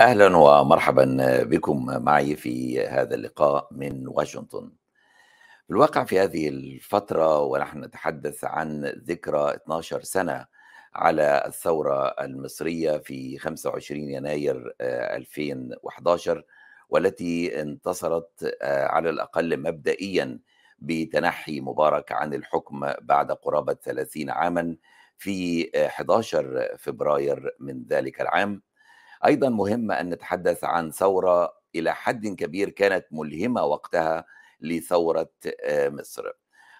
أهلا ومرحبا بكم معي في هذا اللقاء من واشنطن. في الواقع في هذه الفترة ونحن نتحدث عن ذكرى 12 سنة على الثورة المصرية في 25 يناير 2011 والتي انتصرت على الأقل مبدئيا بتنحي مبارك عن الحكم بعد قرابة 30 عاما في 11 فبراير من ذلك العام أيضا مهم أن نتحدث عن ثورة إلى حد كبير كانت ملهمة وقتها لثورة مصر.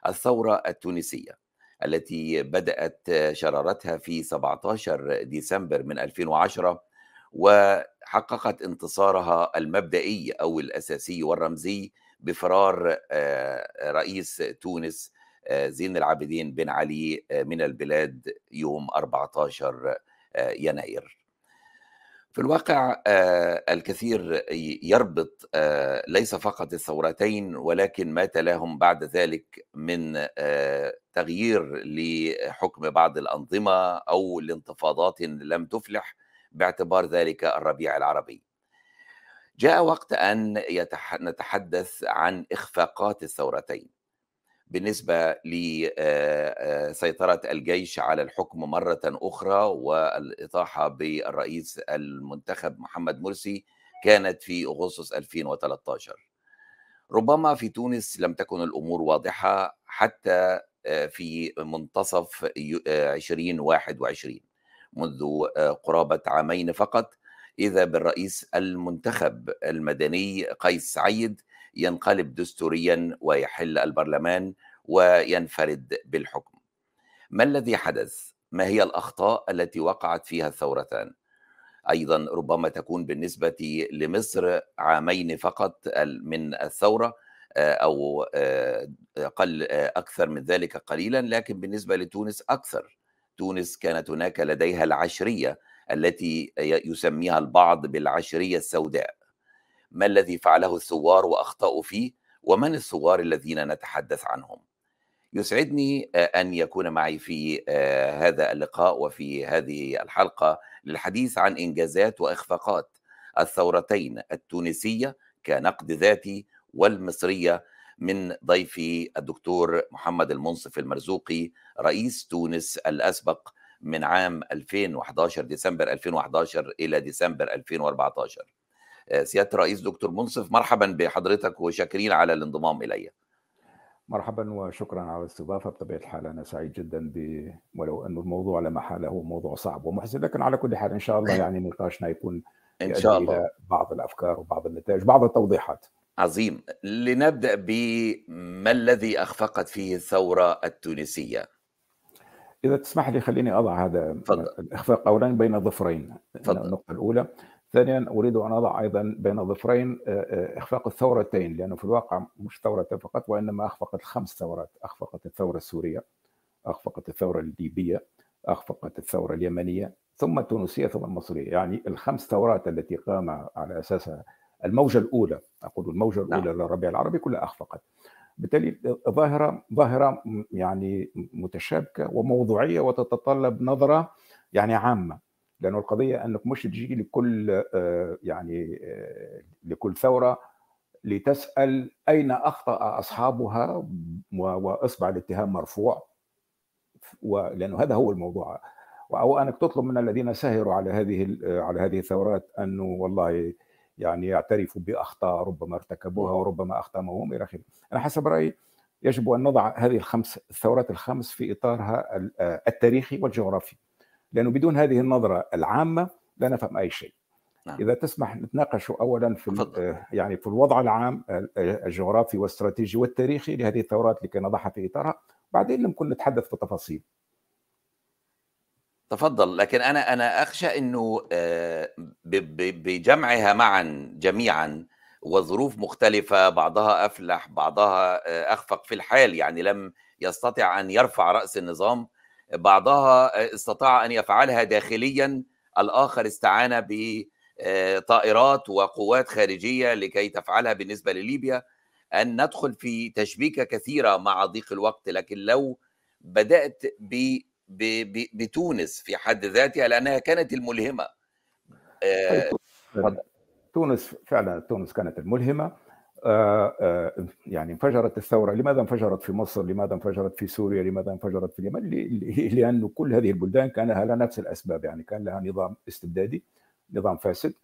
الثورة التونسية التي بدأت شرارتها في 17 ديسمبر من 2010 وحققت انتصارها المبدئي أو الأساسي والرمزي بفرار رئيس تونس زين العابدين بن علي من البلاد يوم 14 يناير. في الواقع الكثير يربط ليس فقط الثورتين ولكن ما تلاهم بعد ذلك من تغيير لحكم بعض الأنظمة أو لانتفاضات لم تفلح باعتبار ذلك الربيع العربي. جاء وقت أن نتحدث عن إخفاقات الثورتين. بالنسبة لسيطره الجيش على الحكم مرة أخرى والإطاحة بالرئيس المنتخب محمد مرسي كانت في أغسطس 2013 ربما في تونس لم تكن الأمور واضحة حتى في منتصف 2021 منذ قرابة عامين فقط. إذا بالرئيس المنتخب المدني قيس سعيد ينقلب دستوريا ويحل البرلمان وينفرد بالحكم. ما الذي حدث؟ ما هي الأخطاء التي وقعت فيها الثورتان؟ أيضا ربما تكون بالنسبة لمصر عامين فقط من الثورة أو أقل أكثر من ذلك قليلا لكن بالنسبة لتونس أكثر. تونس كانت هناك لديها العشرية التي يسميها البعض بالعشرية السوداء. ما الذي فعله الثوار وأخطأوا فيه ومن الثوار الذين نتحدث عنهم؟ يسعدني أن يكون معي في هذا اللقاء وفي هذه الحلقة للحديث عن إنجازات وإخفاقات الثورتين التونسية كنقد ذاتي والمصرية من ضيفي الدكتور محمد المنصف المرزوقي رئيس تونس الأسبق من عام 2011 ديسمبر 2011 إلى ديسمبر 2014 سياده الرئيس دكتور منصف مرحبا بحضرتك وشاكرين على الانضمام الي مرحبا وشكرا على الاستضافة. بطبيعة الحال أنا سعيد جدا ب ولو انه الموضوع لا محاله هو موضوع صعب ومحزن لكن على كل حال إن شاء الله يعني نقاشنا يكون إن شاء الله. إلى بعض الأفكار وبعض النتائج بعض التوضيحات. عظيم. لنبدأ بما الذي أخفقت فيه الثورة التونسية؟ إذا تسمح لي خليني أضع هذا فضل. الإخفاق اولا بين ظفرين. النقطة الأولى ثانيا أريد أن أضع أيضا بين ظفرين إخفاق الثورتين لأنه في الواقع مش ثورتين فقط وإنما أخفقت خمس ثورات. أخفقت الثورة السورية أخفقت الثورة الليبية أخفقت الثورة اليمنية ثم التونسية ثم المصرية. يعني الخمس ثورات التي قام على اساسها الموجة الأولى أقول الموجة الأولى نعم. للربيع العربي كلها أخفقت. بالتالي ظاهرة ظاهرة يعني متشابكة وموضوعية وتتطلب نظرة يعني عامة. لأنه القضية أنك مش تجي لكل يعني لكل ثورة لتسأل أين أخطأ أصحابها وإصبع الاتهام مرفوع ولأنه هذا هو الموضوع أو أنك تطلب من الذين سهروا على هذه على هذه الثورات أنه والله يعني يعترفوا بأخطاء ربما ارتكبوها وربما أخطأهم إلى آخره. أنا حسب رأيي يجب أن نضع هذه الخمس الثورات الخمس في إطارها التاريخي والجغرافي. لأنه بدون هذه النظرة العامة لا نفهم أي شيء. نعم. إذا تسمح نتناقش اولا في تفضل. يعني في الوضع العام الجغرافي والاستراتيجي والتاريخي لهذه الثورات لكي نضعها في إطارها، بعدين ممكن نتحدث في تفاصيل. تفضل لكن أنا أنا أخشى إنه آه، بجمعها معا جميعا وظروف مختلفة بعضها أفلح بعضها آه، أخفق في الحال يعني لم يستطع أن يرفع رأس النظام بعضها آه، استطاع أن يفعلها داخليا الآخر استعان بطائرات وقوات خارجية لكي تفعلها بالنسبة لليبيا. أن ندخل في تشبيكة كثيرة مع ضيق الوقت لكن لو بدأت ب بتونس في حد ذاتها لأنها كانت الملهمة. آه، طيب تونس فعلا تونس كانت الملهمة. آه، آه، يعني انفجرت الثورة. لماذا انفجرت في مصر؟ لماذا انفجرت في سوريا؟ لماذا انفجرت في اليمن؟ لأنه كل هذه البلدان كان لها نفس الأسباب يعني كان لها نظام استبدادي نظام فاسد.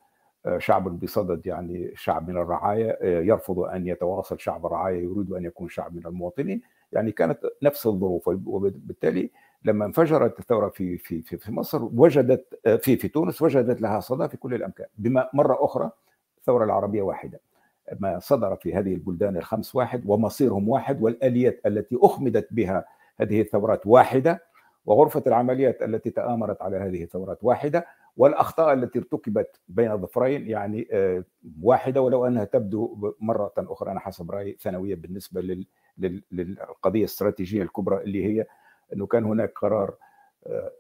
آه، شعب بصدد يعني شعب من الرعايا يرفض أن يتواصل شعب الرعايا يريد أن يكون شعب من المواطنين. يعني كانت نفس الظروف. وبالتالي لما انفجرت الثورة في في في, في مصر وجدت في في تونس وجدت لها صدى في كل الأمكان. بما مرة أخرى الثورة العربية واحدة. ما صدر في هذه البلدان الخمس واحد ومصيرهم واحد والآليات التي أخمدت بها هذه الثورات واحدة وغرفة العمليات التي تآمرت على هذه الثورات واحدة والأخطاء التي ارتكبت بين الظفرين يعني آه، واحدة ولو أنها تبدو مرة أخرى أنا حسب رأيي ثانوية بالنسبة للقضية الاستراتيجيه الكبرى اللي هي إنه كان هناك قرار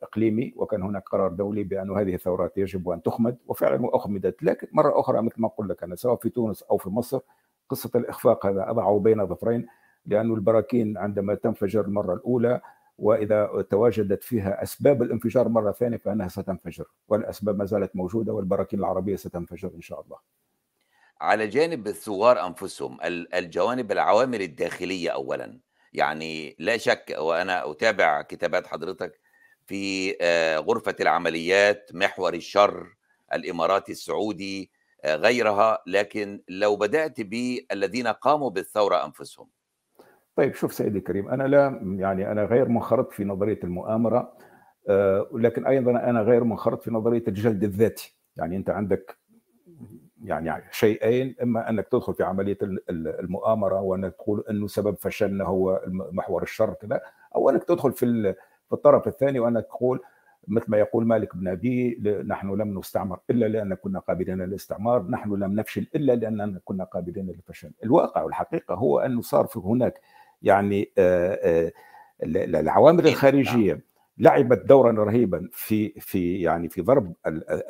إقليمي وكان هناك قرار دولي بأن هذه الثورات يجب أن تخمد وفعلا أخمدت لكن مرة أخرى مثل ما قلت لك أنا سواء في تونس أو في مصر قصة الإخفاق هذا اضعه بين ظفرين لأنه البراكين عندما تنفجر المرة الأولى وإذا تواجدت فيها أسباب الانفجار مرة ثانية فإنها ستنفجر والأسباب ما زالت موجودة والبراكين العربية ستنفجر إن شاء الله. على جانب الثوار أنفسهم الجوانب العوامل الداخلية اولا يعني لا شك وأنا أتابع كتابات حضرتك في آه، غرفة العمليات محور الشر الإماراتي السعودي آه، غيرها لكن لو بدأت بالذين قاموا بالثورة أنفسهم. طيب شوف سيدي الكريم أنا لا يعني أنا غير منخرط في نظرية المؤامرة آه، لكن أيضا أنا غير منخرط في نظرية الجلد الذاتي. يعني أنت عندك يعني شيئين إما أنك تدخل في عملية المؤامرة وأنك تقول إنه سبب فشلنا هو محور الشر كذا أو أنك تدخل في في الطرف الثاني وانك تقول مثل ما يقول مالك بن أبي نحن لم نستعمر إلا لأن كنا قابلين للاستعمار، نحن لم نفشل إلا لاننا كنا قابلين للفشل، الواقع والحقيقة هو انه صار في هناك يعني آه، آه، العوامل الخارجية لعبت دورا رهيبا في في يعني في ضرب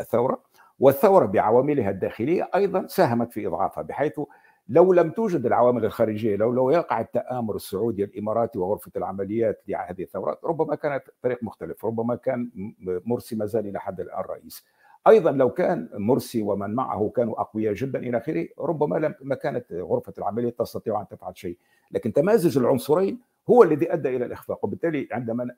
الثورة والثورة بعواملها الداخلية أيضا ساهمت في إضعافها بحيث لو لم توجد العوامل الخارجية لو لو يقع التآمر السعودي الاماراتي وغرفة العمليات لهذه الثورات ربما كانت طريق مختلف ربما كان مرسي ما زال إلى حد الآن رئيس. أيضا لو كان مرسي ومن معه كانوا أقوياء جدا إلى آخره ربما لم ما كانت غرفة العمليات تستطيع أن تفعل شيء. لكن تمازج العنصرين هو الذي أدى إلى الإخفاق. وبالتالي عندما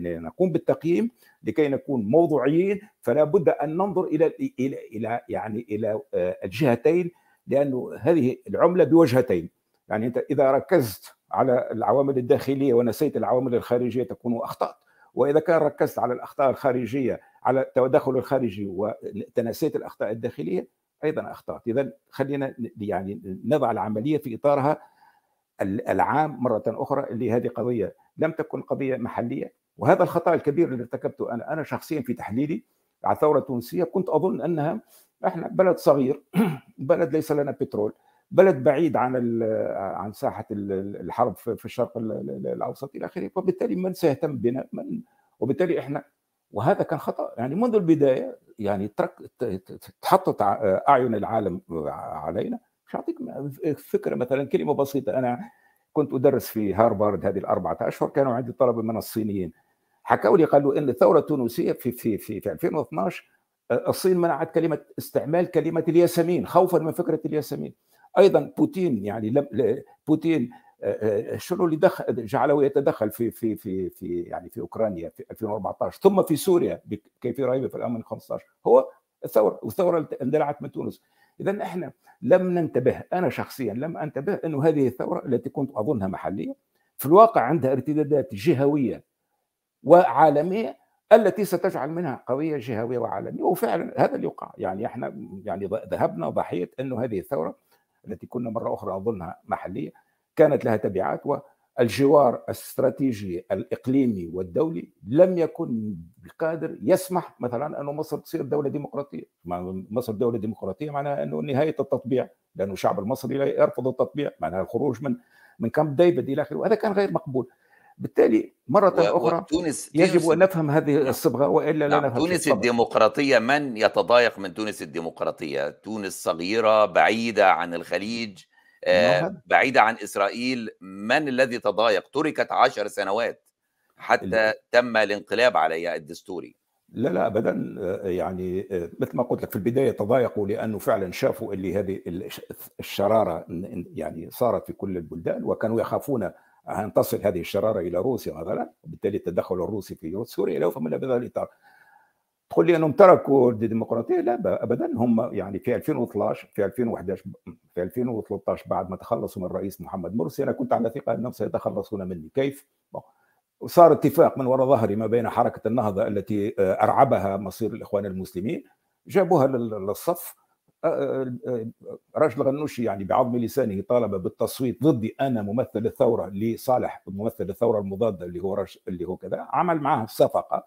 نقوم بالتقييم لكي نكون موضوعيين فلا بد أن ننظر إلى إلى إلى يعني إلى آه، الجهتين لأنه هذه العملة بوجهتين. يعني أنت إذا ركزت على العوامل الداخلية ونسيت العوامل الخارجية تكون أخطأت. وإذا كان ركزت على الأخطاء الخارجية على التدخل الخارجي وتنسيت الأخطاء الداخلية أيضا أخطأت. اذا خلينا يعني نضع العملية في إطارها العام مرة أخرى اللي هذه قضية لم تكن قضية محلية. وهذا الخطأ الكبير اللي ارتكبته أنا أنا شخصيا في تحليلي على الثورة التونسية كنت أظن أنها إحنا بلد صغير بلد ليس لنا بترول بلد بعيد عن عن ساحة الحرب في الشرق الأوسط إلى آخره وبالتالي من سيهتم بنا من وبالتالي إحنا وهذا كان خطأ. يعني منذ البداية يعني تحطت أعين العالم علينا. مش اعطيك فكرة مثلا كلمة بسيطة. أنا كنت أدرس في هارفارد هذه الأربعة أشهر كانوا عندي طلبة من الصينيين. حكوا لي قالوا إن الثورة التونسية في في في, في 2012 الصين منعت كلمة استعمال كلمة الياسمين خوفا من فكرة الياسمين. أيضا بوتين يعني لم بوتين شنو اللي دخل جعله يتدخل في في في في يعني في أوكرانيا في 2014 ثم في سوريا كيف رهيبه في الأمن 15 هو الثوره والثوره اندلعت من تونس. اذا إحنا لم ننتبه أنا شخصيا لم أنتبه أنه هذه الثورة التي كنت أظنها محلية في الواقع عندها ارتدادات جهوية وعالمية التي ستجعل منها قضية جهوية وعالمية. وفعلا هذا اللي وقع يعني إحنا يعني ذهبنا ضحيه أنه هذه الثورة التي كنا مرة أخرى أظنها محلية كانت لها تبعات والجوار الاستراتيجي الإقليمي والدولي لم يكن قادر يسمح مثلا أنه مصر تصير دولة ديمقراطية. مصر دولة ديمقراطية معناها أنه نهاية التطبيع لأنه الشعب المصري يرفض التطبيع معناها الخروج من من كامب ديفيد إلى آخره. وهذا كان غير مقبول. بالتالي مرة أخرى تونس يجب أن نفهم هذه نعم. الصبغة وإلا لا نعم. نفهم تونس الديمقراطية من يتضايق من تونس الديمقراطية؟ تونس صغيرة بعيدة عن الخليج آه بعيدة عن إسرائيل. من الذي تضايق؟ تركت عشر سنوات حتى تم الانقلاب عليها الدستوري. لا لا ابدا يعني مثل ما قلت لك في البداية تضايقوا لأنه فعلا شافوا اللي هذه الشرارة يعني صارت في كل البلدان وكانوا يخافون أن تصل هذه الشرارة إلى روسيا مثلا وبالتالي التدخل الروسي في سوريا لو فمن بهذا الإطار. تقول لي أنهم تركوا الديمقراطيه لا ابدا. هم يعني في 2012 في 2011 في 2013 بعد ما تخلصوا من الرئيس محمد مرسي أنا كنت على ثقة أنهم سيتخلصون مني. كيف؟ وصار اتفاق من وراء ظهري ما بين حركة النهضة التي أرعبها مصير الإخوان المسلمين جابوها للصف. رجل غنوشي يعني بعظم لسانه طالب بالتصويت ضدي أنا ممثل الثورة لصالح ممثل الثورة المضادة اللي هو رج اللي هو كذا عمل معه صفقة.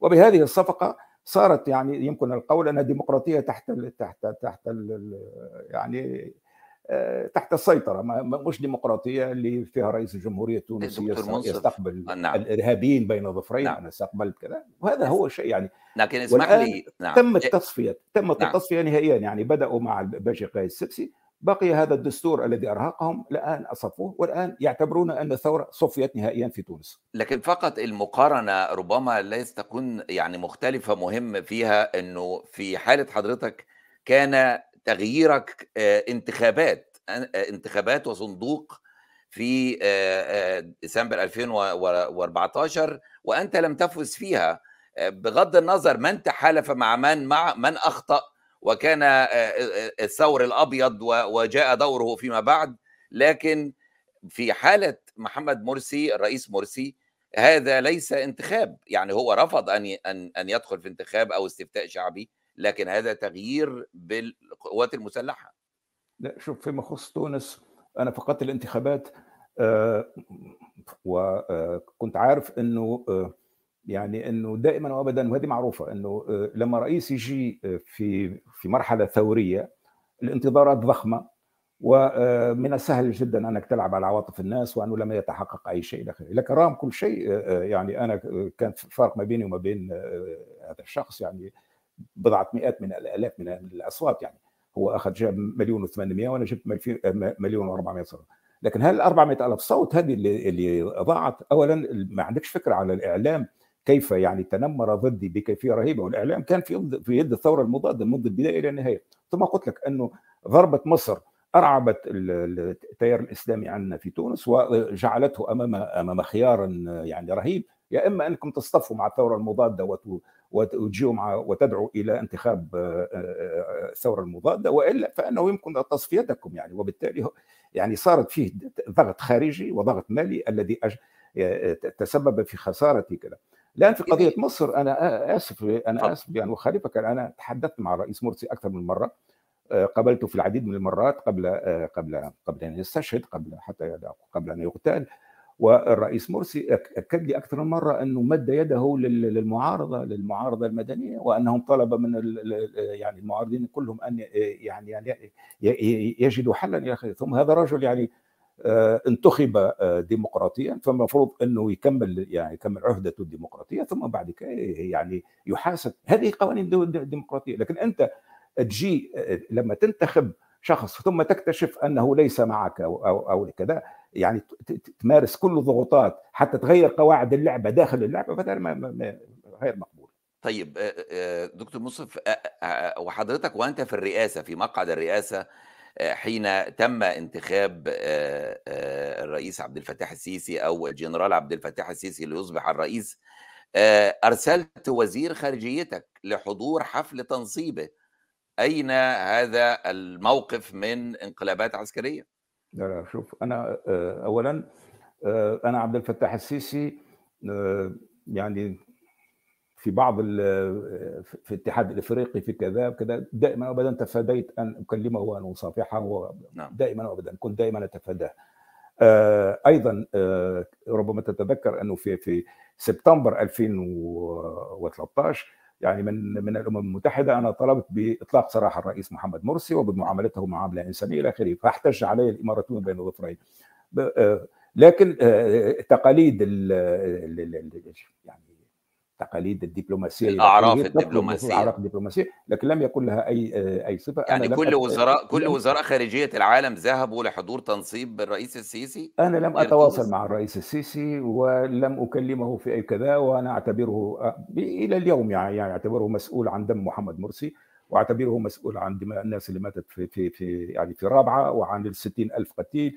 وبهذه الصفقة صارت يعني يمكن القول انها ديمقراطية تحت تحت تحت يعني تحت السيطرة مش ديمقراطية اللي فيها رئيس الجمهورية التونسي يستقبل نعم. الإرهابيين بين ظفرين نعم. أنا استقبلت كذا وهذا هو شيء يعني لكن اسمح لي نعم. تم التصفيه تمت نعم. التصفية نهائيا يعني بدأوا مع الباشا قايس السبسي بقي هذا الدستور الذي أرهقهم الآن أصفوه والآن يعتبرون أن الثورة صفيت نهائيا في تونس. لكن فقط المقارنة ربما ليس تكون يعني مختلفة مهم فيها إنه في حالة حضرتك كان تغييرك انتخابات. انتخابات وصندوق في ديسمبر 2014 وأنت لم تفز فيها. بغض النظر من تحالف مع من مع من أخطأ وكان الثور الأبيض وجاء دوره فيما بعد. لكن في حالة محمد مرسي الرئيس مرسي هذا ليس انتخاب. يعني هو رفض أن أن أن يدخل في انتخاب أو استفتاء شعبي. لكن هذا تغيير بالقوات المسلحة. لا شوف فيما يخص تونس أنا فقدت الانتخابات آه وكنت عارف إنه آه يعني إنه دائما وابدا وهذه معروفة إنه آه لما رئيس يجي في في مرحلة ثورية الانتظارات ضخمة ومن السهل جدا أنك تلعب على عواطف الناس وأنه لم يتحقق أي شيء إلى آخره، لكن رغم كل شيء يعني أنا كان فرق ما بيني وما بين هذا الشخص يعني بضعة مئات من الالاف من الأصوات يعني. هو أخذ جاب مليون و800 وأنا جبت مليون و400 صوت. لكن هل 400 ألف صوت هذه اللي اللي ضاعت؟ اولا ما عندكش فكرة على الإعلام كيف يعني تنمر ضدي بكيفية رهيبة والإعلام كان في في يد الثورة المضادة منذ البداية إلى النهاية. ثم قلت لك أنه ضربة مصر أرعبت التيار الإسلامي عندنا في تونس وجعلته أمام أمام خيار يعني رهيب. يا إما أنكم تصطفوا مع الثورة المضادة وتدعوا إلى انتخاب الثوره المضادة وإلا فإنه يمكن تصفيتكم يعني. وبالتالي يعني صارت فيه ضغط خارجي وضغط مالي الذي تسبب في خسارتي كذا الآن في قضية مصر أنا آسف أنا آسف يعني وخالفك أنا تحدثت مع الرئيس مرسي أكثر من مرة قابلته في العديد من المرات قبل قبل قبل أن يستشهد قبل حتى قبل أن يغتال. والرئيس مرسي أكد لي أكثر من مرة أنه مد يده للمعارضة للمعارضة المدنية وأنهم طلب من يعني المعارضين كلهم أن يعني يعني يجدوا حلا يا أخي. ثم هذا رجل يعني انتخب ديمقراطيا فالمفروض أنه يكمل يعني يكمل عهدته الديمقراطية ثم بعد كده يعني يحاسب. هذه قوانين الديمقراطيه لكن أنت تجي لما تنتخب شخص ثم تكتشف أنه ليس معك أو أو, أو كذا يعني تمارس كل الضغوطات حتى تغير قواعد اللعبة داخل اللعبة فهذا غير مقبول. طيب دكتور مصطفى وحضرتك وأنت في الرئاسة في مقعد الرئاسة حين تم انتخاب الرئيس عبد الفتاح السيسي أو الجنرال عبد الفتاح السيسي ليصبح الرئيس أرسلت وزير خارجيتك لحضور حفل تنصيبه أين هذا الموقف من انقلابات عسكرية؟ لا لا شوف أنا اولا أنا عبد الفتاح السيسي يعني في بعض في الاتحاد الإفريقي في كذا كذا دائما وابدا تفاديت أن أكلمه وان اصافحه دائما وابدا كنت دائما أتفاداه. أيضا ربما تتذكر أنه في في سبتمبر 2013 يعني من من الأمم المتحدة أنا طلبت بإطلاق سراح الرئيس محمد مرسي وبمعاملته معامله انسانيه إلى آخره فاحتج علي الإماراتيون بين الظفرين. لكن تقاليد ال يعني التقاليد الدبلوماسية الأعراف الدبلوماسية. الأعراف الدبلوماسية لكن لم يكن لها أي أي صفة. يعني كل وزراء كل وزراء خارجية العالم ذهبوا لحضور تنصيب الرئيس السيسي؟ أنا لم أتواصل مع الرئيس السيسي ولم أكلمه في أي كذا وأنا أعتبره إلى اليوم يعني أعتبره مسؤول عن دم محمد مرسي وأعتبره مسؤول عن دماء الناس اللي ماتت في في في يعني في رابعة وعن ال ألف قتيل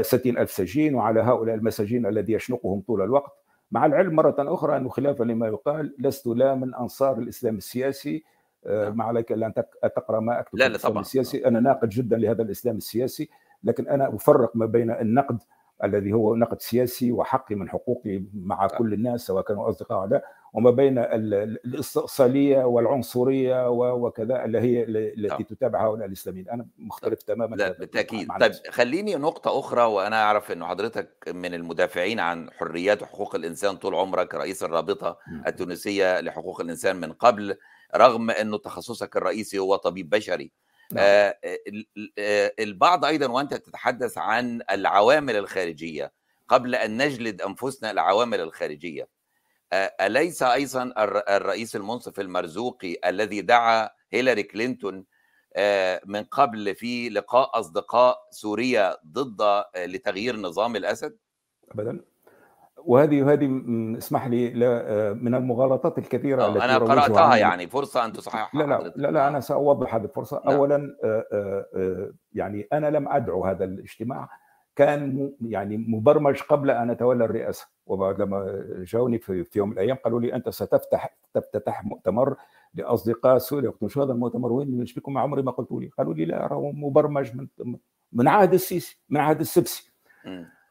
60 ألف سجين وعلى هؤلاء المساجين الذي يشنقهم طول الوقت. مع العلم مرة أخرى أنه خلافا لما يقال لست لا من أنصار الإسلام السياسي ما عليك الا أن تقرأ ما أكتب لا لا الإسلام طبعا. السياسي. أنا ناقد جدا لهذا الإسلام السياسي لكن أنا أفرق ما بين النقد الذي هو نقد سياسي وحقي من حقوقي مع كل الناس سواء كانوا أصدقاء أو لا. وما بين الاستئصاليه والعنصرية وكذا اللي هي التي تتابع هؤلاء الإسلاميين. أنا مختلف تماما لا بالتأكيد. طيب خليني نقطة أخرى وأنا أعرف انه حضرتك من المدافعين عن حريات وحقوق الإنسان طول عمرك رئيس الرابطة التونسية لحقوق الإنسان من قبل رغم إنه تخصصك الرئيسي هو طبيب بشري. نعم. آه البعض أيضا وأنت تتحدث عن العوامل الخارجية قبل أن نجلد أنفسنا العوامل الخارجية. أليس أيضا الرئيس المنصف المرزوقي الذي دعا هيلاري كلينتون من قبل في لقاء أصدقاء سوريا ضد لتغيير نظام الأسد؟ ابدا. وهذه هذه اسمح لي من المغالطات الكثيرة التي أنا قرأتها يعني فرصة أن تصحح لا لا, لا لا أنا سأوضح هذه الفرصة. نعم. اولا يعني أنا لم أدعو هذا الاجتماع. كان يعني مبرمج قبل أن أتولى الرئاسة. وبعد لما جاوني في, يوم من الأيام قالوا لي أنت ستفتح تفتتح مؤتمر لأصدقاء سوريا. قلت شو هذا المؤتمر؟ وين؟ إيش بكم عمري ما قلتوا لي. قالوا لي لا راهو مبرمج من من عهد السيسي من عهد السبسي.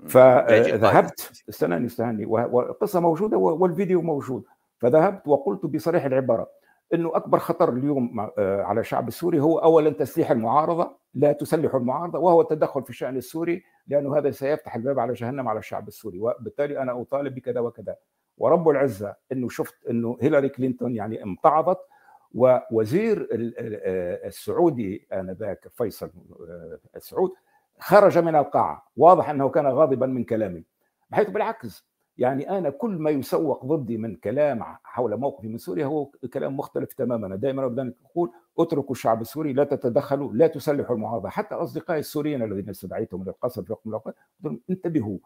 فذهبت استناني استناني. والقصة موجودة والفيديو موجود. فذهبت وقلت بصريح العبارة. إنه أكبر خطر اليوم على الشعب السوري هو اولا تسليح المعارضة لا تسلح المعارضة وهو التدخل في الشأن السوري لأنه هذا سيفتح الباب على جهنم على الشعب السوري. وبالتالي أنا أطالب بكذا وكذا. ورب العزة إنه شفت إنه هيلاري كلينتون يعني امتعضت ووزير السعودي آنذاك فيصل السعود خرج من القاعة. واضح أنه كان غاضبا من كلامي. بحيث بالعكس يعني أنا كل ما يسوق ضدي من كلام حول موقفي من سوريا هو كلام مختلف تماما. دائما ابدا أقول اتركوا الشعب السوري لا تتدخلوا لا تسلحوا المعارضة. حتى أصدقائي السوريين الذين استدعيتهم إلى القصر في وقت من انتبهوا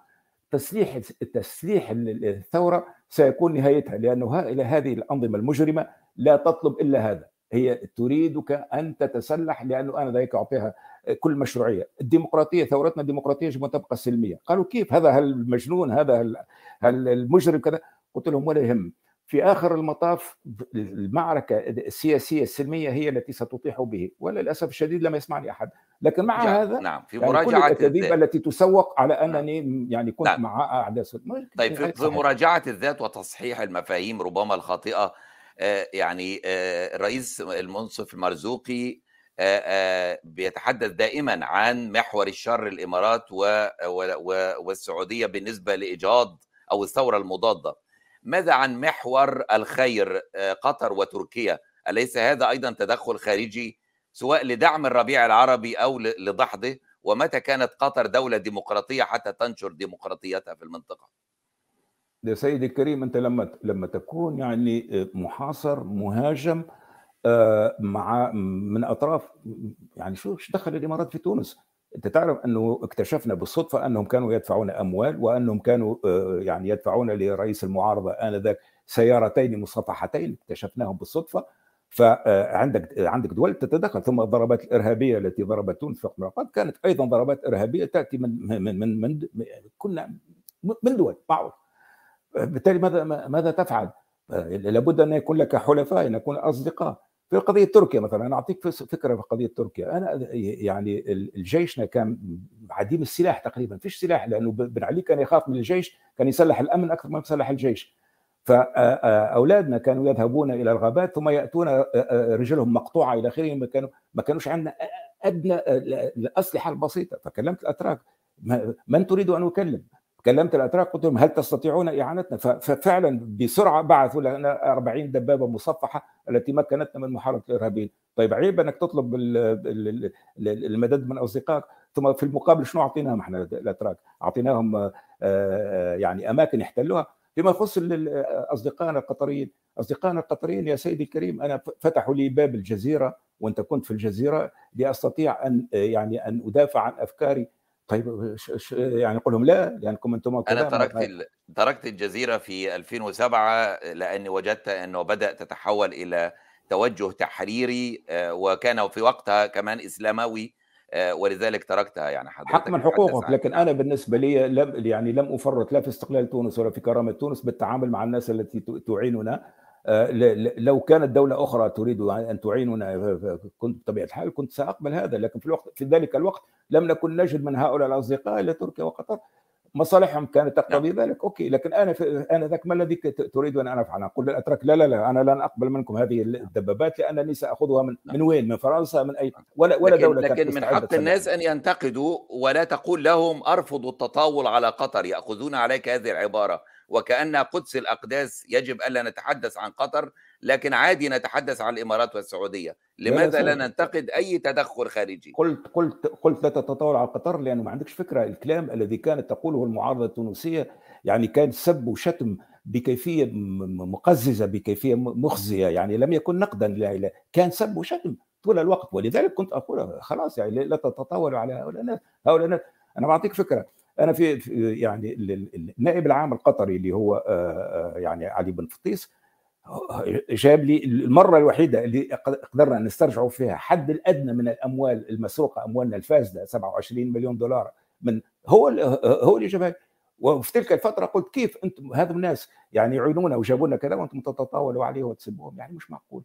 تسليح تسليح الثورة سيكون نهايتها لأنه هذه الأنظمة المجرمة لا تطلب إلا هذا. هي تريدك أن تتسلح لأنه أنا ذلك أعطيها كل مشروعية، الديمقراطية ثورتنا الديمقراطية يجب ان تبقى سلمية، قالوا كيف؟ هذا المجنون هذا هل المجرم كذا؟ قلت لهم ولا يهم. في آخر المطاف المعركة السياسية السلمية هي التي ستطيح به. وللأسف الشديد لم يسمعني أحد. لكن مع نعم. هذا نعم. في يعني مراجعة الأكاذيب التي تسوق على أنني نعم. يعني كنت نعم. مع أعداء طيب في, في مراجعة الذات وتصحيح المفاهيم ربما الخاطئة يعني الرئيس المنصف المرزوقي بيتحدث دائما عن محور الشر الإمارات والسعودية بالنسبة لإيجاد أو الثورة المضادة. ماذا عن محور الخير قطر وتركيا؟ أليس هذا أيضا تدخل خارجي سواء لدعم الربيع العربي أو لدحضه؟ ومتى كانت قطر دولة ديمقراطية حتى تنشر ديمقراطيتها في المنطقة؟ يا سيدي الكريم أنت لما لما تكون يعني محاصر مهاجم مع من أطراف يعني شو دخل الإمارات في تونس؟ أنت تعرف أنه اكتشفنا بالصدفة أنهم كانوا يدفعون أموال وأنهم كانوا يعني يدفعون لرئيس المعارضة آنذاك سيارتين مصفحتين اكتشفناهم بالصدفة فعندك عندك دول تتدخل ثم الضربات الإرهابية التي ضربت تونس في وقت كانت أيضا ضربات إرهابية تأتي من من من, من كنا من دول معروف بالتالي ماذا ماذا تفعل؟ لابد أن يكون لك حلفاء أن يكون أصدقاء. في قضية تركيا مثلا أنا أعطيك فكرة في قضية تركيا. أنا يعني الجيشنا كان عديم السلاح تقريبا. فيش سلاح لأنه بن علي كان يخاف من الجيش كان يسلح الأمن أكثر ما يسلح الجيش. فاولادنا كانوا يذهبون إلى الغابات ثم يأتون رجلهم مقطوعة إلى آخره ما كانوا ما كانوش عندنا أدنى الأسلحة البسيطة. فكلمت الأتراك من تريد أن أكلم؟ كلمت الأتراك قلت لهم هل تستطيعون إعانتنا؟ ففعلا بسرعة بعثوا لنا 40 دبابة مصفحة التي مكنتنا من محاربه الإرهابيين، طيب عيب إنك تطلب المدد من أصدقائك ثم في المقابل شنو أعطيناهم إحنا الأتراك؟ أعطيناهم يعني أماكن يحتلوها فيما يخص أصدقائنا القطريين أصدقائنا القطريين يا سيدي الكريم أنا فتحوا لي باب الجزيرة وانت كنت في الجزيرة لأستطيع أن يعني أن أدافع عن أفكاري طيب يعني أقول لهم لا لأنكم أنتم أنا تركت تركت الجزيرة في 2007 لأني وجدت أنه بدا تتحول إلى توجه تحريري وكان في وقتها كمان إسلاموي ولذلك تركتها يعني حضرتك حق من حقوقك لكن أنا بالنسبة لي لم يعني لم أفرط لا في استقلال تونس ولا في كرامة تونس بالتعامل مع الناس التي تعيننا. لو كانت دولة أخرى تريد أن تعيننا كنت بطبيعة الحال كنت سأقبل هذا لكن في الوقت في ذلك الوقت لم نكن نجد من هؤلاء الأصدقاء إلا تركيا وقطر. مصالحهم كانت تقتضي ذلك okay لكن أنا أنا ذاك ما الذي تريد أن أنا افعل؟ أقول للاتراك لا لا لا أنا لن أقبل منكم هذه الدبابات لأنني سأخذها من من وين؟ من فرنسا من اي ولا ولا لكن دولة لكن من حق الناس أن ينتقدوا ولا تقول لهم أرفضوا التطاول على قطر يأخذون عليك هذه العبارة. وكأن قدس الأقداس يجب ألا نتحدث عن قطر لكن عادي نتحدث عن الإمارات والسعودية. لماذا لا ننتقد أي تدخل خارجي؟ قلت قلت قلت لا تتطاول على قطر لأنه ما عندكش فكرة. الكلام الذي كانت تقوله المعارضة التونسية يعني كان سب وشتم بكيفية مقززة بكيفية مخزية يعني لم يكن نقدا لا كان سب وشتم طول الوقت. ولذلك كنت أقول خلاص يعني لا تتطاولوا على هؤلاء الناس هؤلاء الناس. أنا بعطيك فكرة. أنا في يعني النائب العام القطري اللي هو يعني علي بن فطيس جاب لي المرة الوحيدة اللي قدرنا نسترجعوا فيها حد الأدنى من الأموال المسروقة أموالنا الفاسدة 27 مليون دولار من هو هو اللي جابها وفي تلك الفترة قلت كيف أنتم هذو الناس يعني يعينونا وجابوا لنا كذا وأنتم تتطاولوا عليه وتسبوهم يعني مش معقول.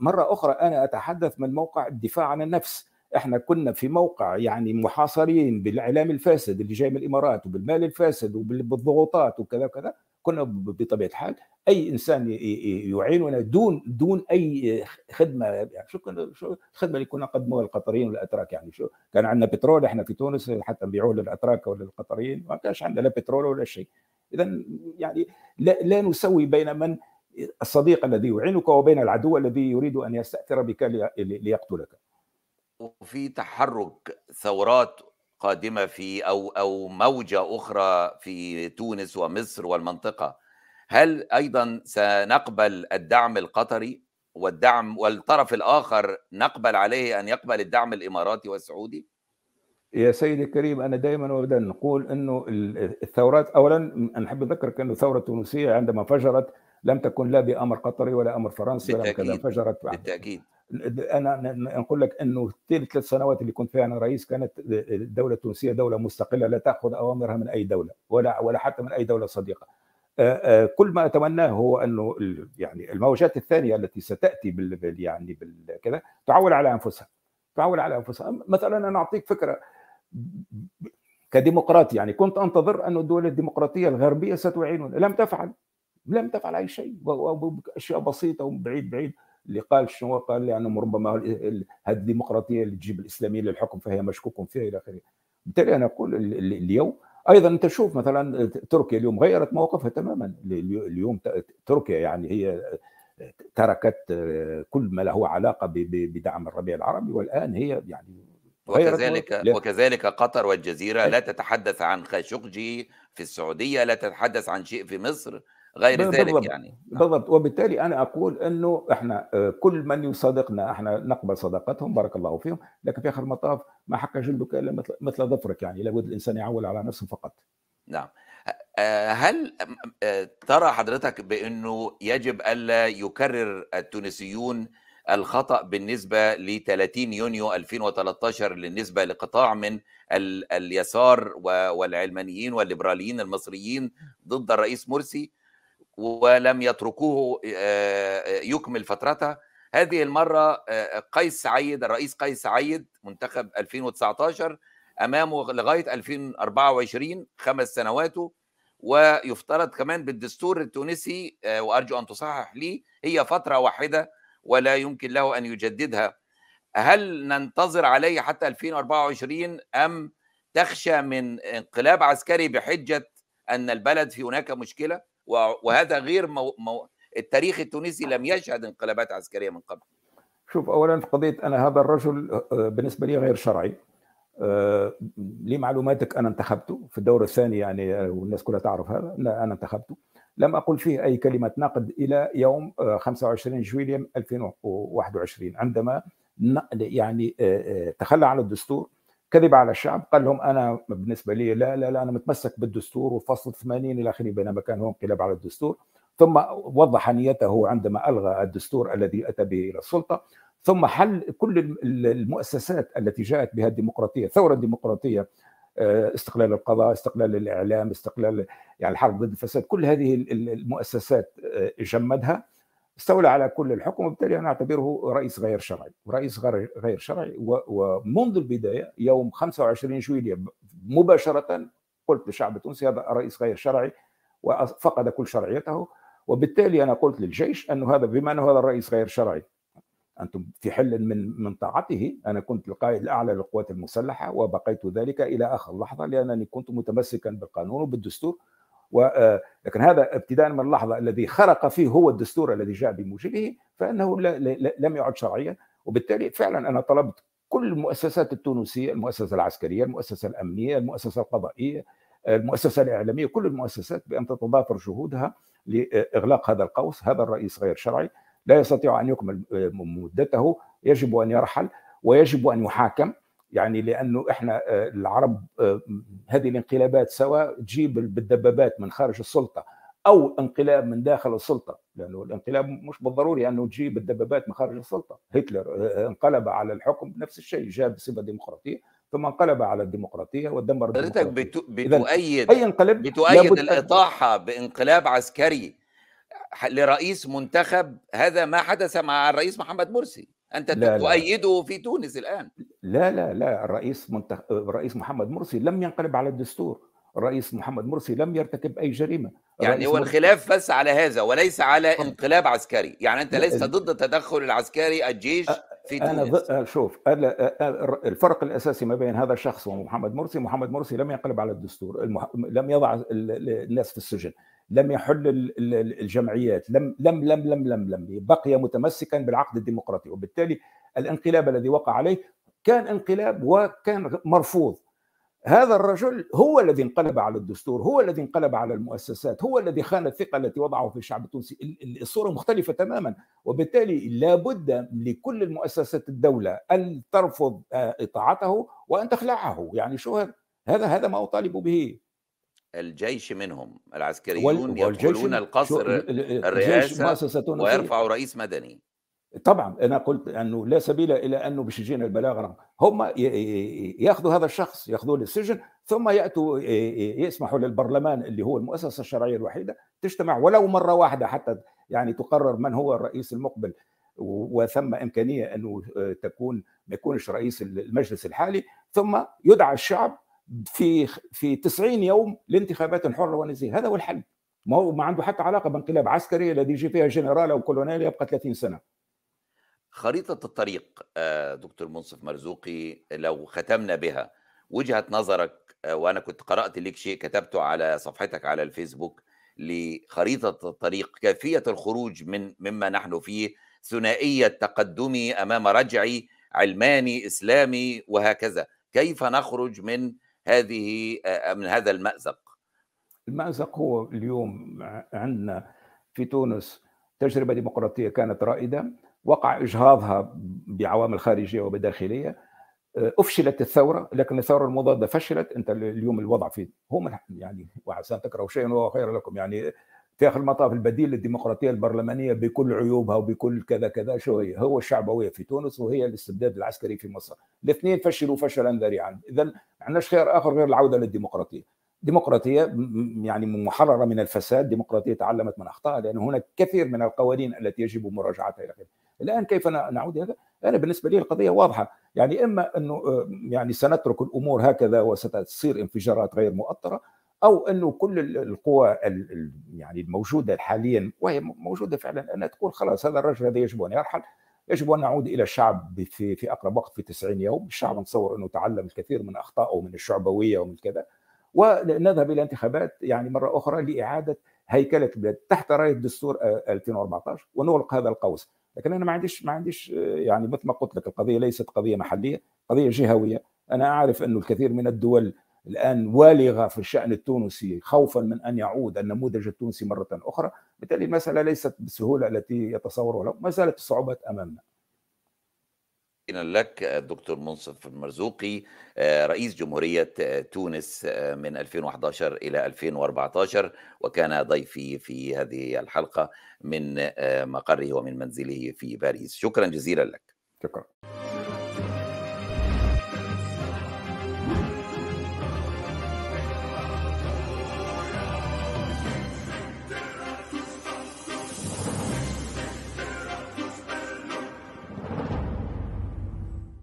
مرة أخرى أنا أتحدث من موقع الدفاع عن النفس. إحنا كنا في موقع يعني محاصرين بالإعلام الفاسد اللي جاي من الإمارات وبالمال الفاسد وبالضغوطات وكذا وكذا كنا بطبيعة الحال أي إنسان يعيننا دون دون أي خدمة يعني شو شو الخدمة اللي كنا نقدموها للقطريين والأتراك؟ يعني شو؟ كان عندنا بترول إحنا في تونس حتى نبيعوه للأتراك ولا للقطريين ما كانش عندنا لا بترول ولا شيء. اذا يعني لا, لا نسوي بين من الصديق الذي يعينك وبين العدو الذي يريد أن يستأثر بك ليقتلك. وفي تحرك ثورات قادمة في أو أو موجة أخرى في تونس ومصر والمنطقة هل أيضا سنقبل الدعم القطري والدعم والطرف الآخر نقبل عليه أن يقبل الدعم الإماراتي والسعودي؟ يا سيدي الكريم أنا دائما وابدا نقول إنه الثورات اولا نحب اذكرك انه الثورة التونسية عندما فجرت لم تكن لا بأمر قطري ولا أمر فرنسي ولا كذا فجرت بالتأكيد. أنا نقول لك إنه الثلاث سنوات اللي كنت فيها أنا رئيس كانت الدولة التونسية دولة مستقلة لا تأخذ أوامرها من أي دولة ولا ولا حتى من أي دولة صديقة. كل ما أتمناه هو إنه يعني الموجات الثانية التي ستأتي بال يعني بالكذا تعول على أنفسها تعول على أنفسها. مثلا أنا أعطيك فكرة كديمقراطي يعني كنت أنتظر أن الدول الديمقراطية الغربية ستعيننا لم تفعل لم تفعل أي شيء أشياء بسيطة وبعيد بعيد. اللي قال شنو قال لأنه ربما هذه الديمقراطية اللي تجيب الإسلاميين للحكم فهي مشكوك فيها إلى آخره. بالتالي أنا أقول اليوم أيضا أنت تشوف مثلا تركيا اليوم غيرت موقفها تماما. اليوم تركيا يعني هي تركت كل ما له علاقة بدعم الربيع العربي والآن هي يعني وكذلك وكذلك قطر والجزيرة لا تتحدث عن خاشقجي في السعودية لا تتحدث عن شيء في مصر غير بالضبط. ذلك يعني. بالضبط. وبالتالي أنا أقول إنه إحنا كل من يصادقنا إحنا نقبل صداقتهم بارك الله فيهم لكن في آخر المطاف ما حق جلدك الا مثل مثل ظفرك يعني لابد الإنسان يعول على نفسه فقط. نعم. هل ترى حضرتك بأنه يجب ألا يكرر التونسيون الخطأ بالنسبة ل 30 يونيو 2013 بالنسبة لقطاع من اليسار والعلمانيين والليبراليين المصريين ضد الرئيس مرسي ولم يتركوه يكمل فترته. هذه المرة قيس سعيد الرئيس قيس سعيد منتخب 2019 أمامه لغاية 2024 خمس سنواته ويفترض كمان بالدستور التونسي وأرجو أن تصحح لي هي فترة واحدة ولا يمكن له أن يجددها. هل ننتظر عليه حتى 2024 أم تخشى من انقلاب عسكري بحجة أن البلد في هناك مشكلة؟ وهذا غير مو... مو... التاريخ التونسي لم يشهد انقلابات عسكرية من قبل. شوف اولا في قضيه أنا هذا الرجل بالنسبة لي غير شرعي. آه، لمعلوماتك أنا انتخبته. في الدور الثاني يعني آه، والناس كلها تعرف هذا لا أنا انتخبته. لم أقل فيه أي كلمة نقد إلى يوم 25 جويليا 2021 عندما يعني تخلى عن الدستور كذب على الشعب قال لهم أنا بالنسبة لي لا لا لا أنا متمسك بالدستور وفصل 80 إلى آخره بينما كان هو انقلاب على الدستور. ثم وضح نيته عندما ألغى الدستور الذي أتى به إلى السلطة. ثم حل كل المؤسسات التي جاءت بها الديمقراطية ثورة ديمقراطية آه، استقلال القضاء استقلال الإعلام استقلال يعني الحرب ضد الفساد كل هذه المؤسسات آه، جمدها استولى على كل الحكم وبالتالي أنا أعتبره رئيس غير شرعي. رئيس غير شرعي ومنذ البداية يوم 25 جويليا مباشرة قلت للشعب التونسي هذا رئيس غير شرعي وفقد كل شرعيته وبالتالي أنا قلت للجيش أنه هذا بما أنه هذا الرئيس غير شرعي أنتم في حل من من طاعته. أنا كنت القائد الأعلى للقوات المسلحة وبقيت ذلك إلى آخر لحظة لأنني كنت متمسكا بالقانون وبالدستور. ولكن آه، هذا ابتداء من اللحظة الذي خرق فيه هو الدستور الذي جاء بموجبه فإنه لم يعد شرعيا. وبالتالي فعلا أنا طلبت كل المؤسسات التونسية المؤسسة العسكرية المؤسسة الأمنية المؤسسة القضائية المؤسسة الإعلامية كل المؤسسات بأن تتضافر جهودها لإغلاق هذا القوس. هذا الرئيس غير شرعي. لا يستطيع أن يكمل آه، مدته يجب أن يرحل ويجب أن يحاكم. يعني لأنه إحنا آه، العرب آه، هذه الانقلابات سواء تجيب بالدبابات من خارج السلطة أو انقلاب من داخل السلطة لأنه الانقلاب مش بالضروري أنه تجيب الدبابات من خارج السلطة. هتلر انقلب على الحكم نفس الشيء جاء بصفه ديمقراطيه ثم انقلب على الديمقراطية ودمر حضرتك بتؤيد أي انقلاب بتؤيد الاطاحه بانقلاب عسكري. لرئيس منتخب هذا ما حدث مع الرئيس محمد مرسي. أنت لا تؤيده لا. في تونس الآن. لا لا لا. الرئيس منتخ... الرئيس محمد مرسي لم ينقلب على الدستور. الرئيس محمد مرسي لم يرتكب أي جريمة. يعني هو الخلاف بس على هذا وليس على انقلاب عسكري. يعني أنت ليس ضد التدخل العسكري الجيش في تونس. أنا ض... شوف الفرق الأساسي ما بين هذا الشخص ومحمد مرسي محمد مرسي لم ينقلب على الدستور. المح... لم يضع الناس في السجن. لم يحل الجمعيات لم لم لم لم لم لم بقي متمسكا بالعقد الديمقراطي. وبالتالي الانقلاب الذي وقع عليه كان انقلاب وكان مرفوض. هذا الرجل هو الذي انقلب على الدستور هو الذي انقلب على المؤسسات هو الذي خان الثقة التي وضعه في الشعب التونسي. الصورة مختلفة تماما. وبالتالي لابد لكل المؤسسات الدولة أن ترفض آه، إطاعته وأن تخلعه. يعني شو هذا هذا ما أطالب به. الجيش منهم العسكريون يدخلون القصر الرئاسة ويرفعوا رئيس مدني. طبعا أنا قلت أنه لا سبيل إلى انه باش يجينا البلاغه هم يأخذوا هذا الشخص يأخذوه للسجن ثم يأتوا يسمحوا للبرلمان اللي هو المؤسسة الشرعية الوحيدة تجتمع ولو مرة واحدة حتى يعني تقرر من هو الرئيس المقبل. وثم إمكانية أنه تكون ما يكونش رئيس المجلس الحالي ثم يدعى الشعب في في 90 يوم لانتخابات حرة ونزيهه هذا هو الحل. ما هو ما عنده حتى علاقة بانقلاب عسكري الذي يجي فيها جنرال أو كولونيل يبقى 30 سنة. خريطة الطريق آه، دكتور منصف مرزوقي لو ختمنا بها وجهة نظرك آه، وأنا كنت قرأت لك شيء كتبته على صفحتك على الفيسبوك لخريطة الطريق كيفية الخروج من مما نحن فيه ثنائيه تقدمي أمام رجعي علماني إسلامي وهكذا. كيف نخرج من هذه من هذا المأزق. المأزق هو اليوم عندنا في تونس تجربة ديمقراطية كانت رائدة وقع إجهاضها بعوامل خارجية وبداخلية أفشلت الثورة لكن الثورة المضادة فشلت. أنت اليوم الوضع في هو يعني وعسى تكرهوا شيئا وهو خير لكم. يعني في اخر المطاف البديل للديمقراطية البرلمانية بكل عيوبها وبكل كذا كذا شو هي؟ هو الشعبويه في تونس وهي الاستبداد العسكري في مصر، الاثنين فشلوا فشلا ذريعا، اذا ما عندناش خيار آخر غير العودة للديمقراطية. ديمقراطية يعني محررة من الفساد، ديمقراطية تعلمت من أخطائها لأن هناك كثير من القوانين التي يجب مراجعتها إلى آخره. الآن كيف نعود هذا؟ أنا بالنسبة لي القضية واضحة، يعني إما أنه يعني سنترك الأمور هكذا وستصير انفجارات غير مؤطرة أو إنه كل القوى يعني الموجودة حاليا وهي موجودة فعلا أنها تقول خلاص هذا الرجل هذا يجب أن يرحل يجب أن نعود إلى الشعب في في أقرب وقت في 90 يوم، الشعب نتصور أنه تعلم الكثير من أخطائه ومن الشعبوية ومن كذا. ونذهب إلى انتخابات يعني مرة أخرى لإعادة هيكلة البلاد. تحت رايه دستور 2014 ونغلق هذا القوس، لكن أنا ما عنديش ما عنديش يعني مثل ما قلت لك القضية ليست قضية محلية، قضية جهوية، أنا أعرف أن الكثير من الدول الآن والغة في الشأن التونسي خوفا من أن يعود النموذج التونسي مرة أخرى. بالتالي المسألة ليست بالسهولة التي يتصورها ما زالت الصعوبات أمامنا. لك الدكتور منصف المرزوقي آه، رئيس جمهورية آه، تونس آه، من 2011 إلى 2014 وكان ضيفي في هذه الحلقة من مقره ومن منزله في باريس. شكرا جزيلا لك. شكرا.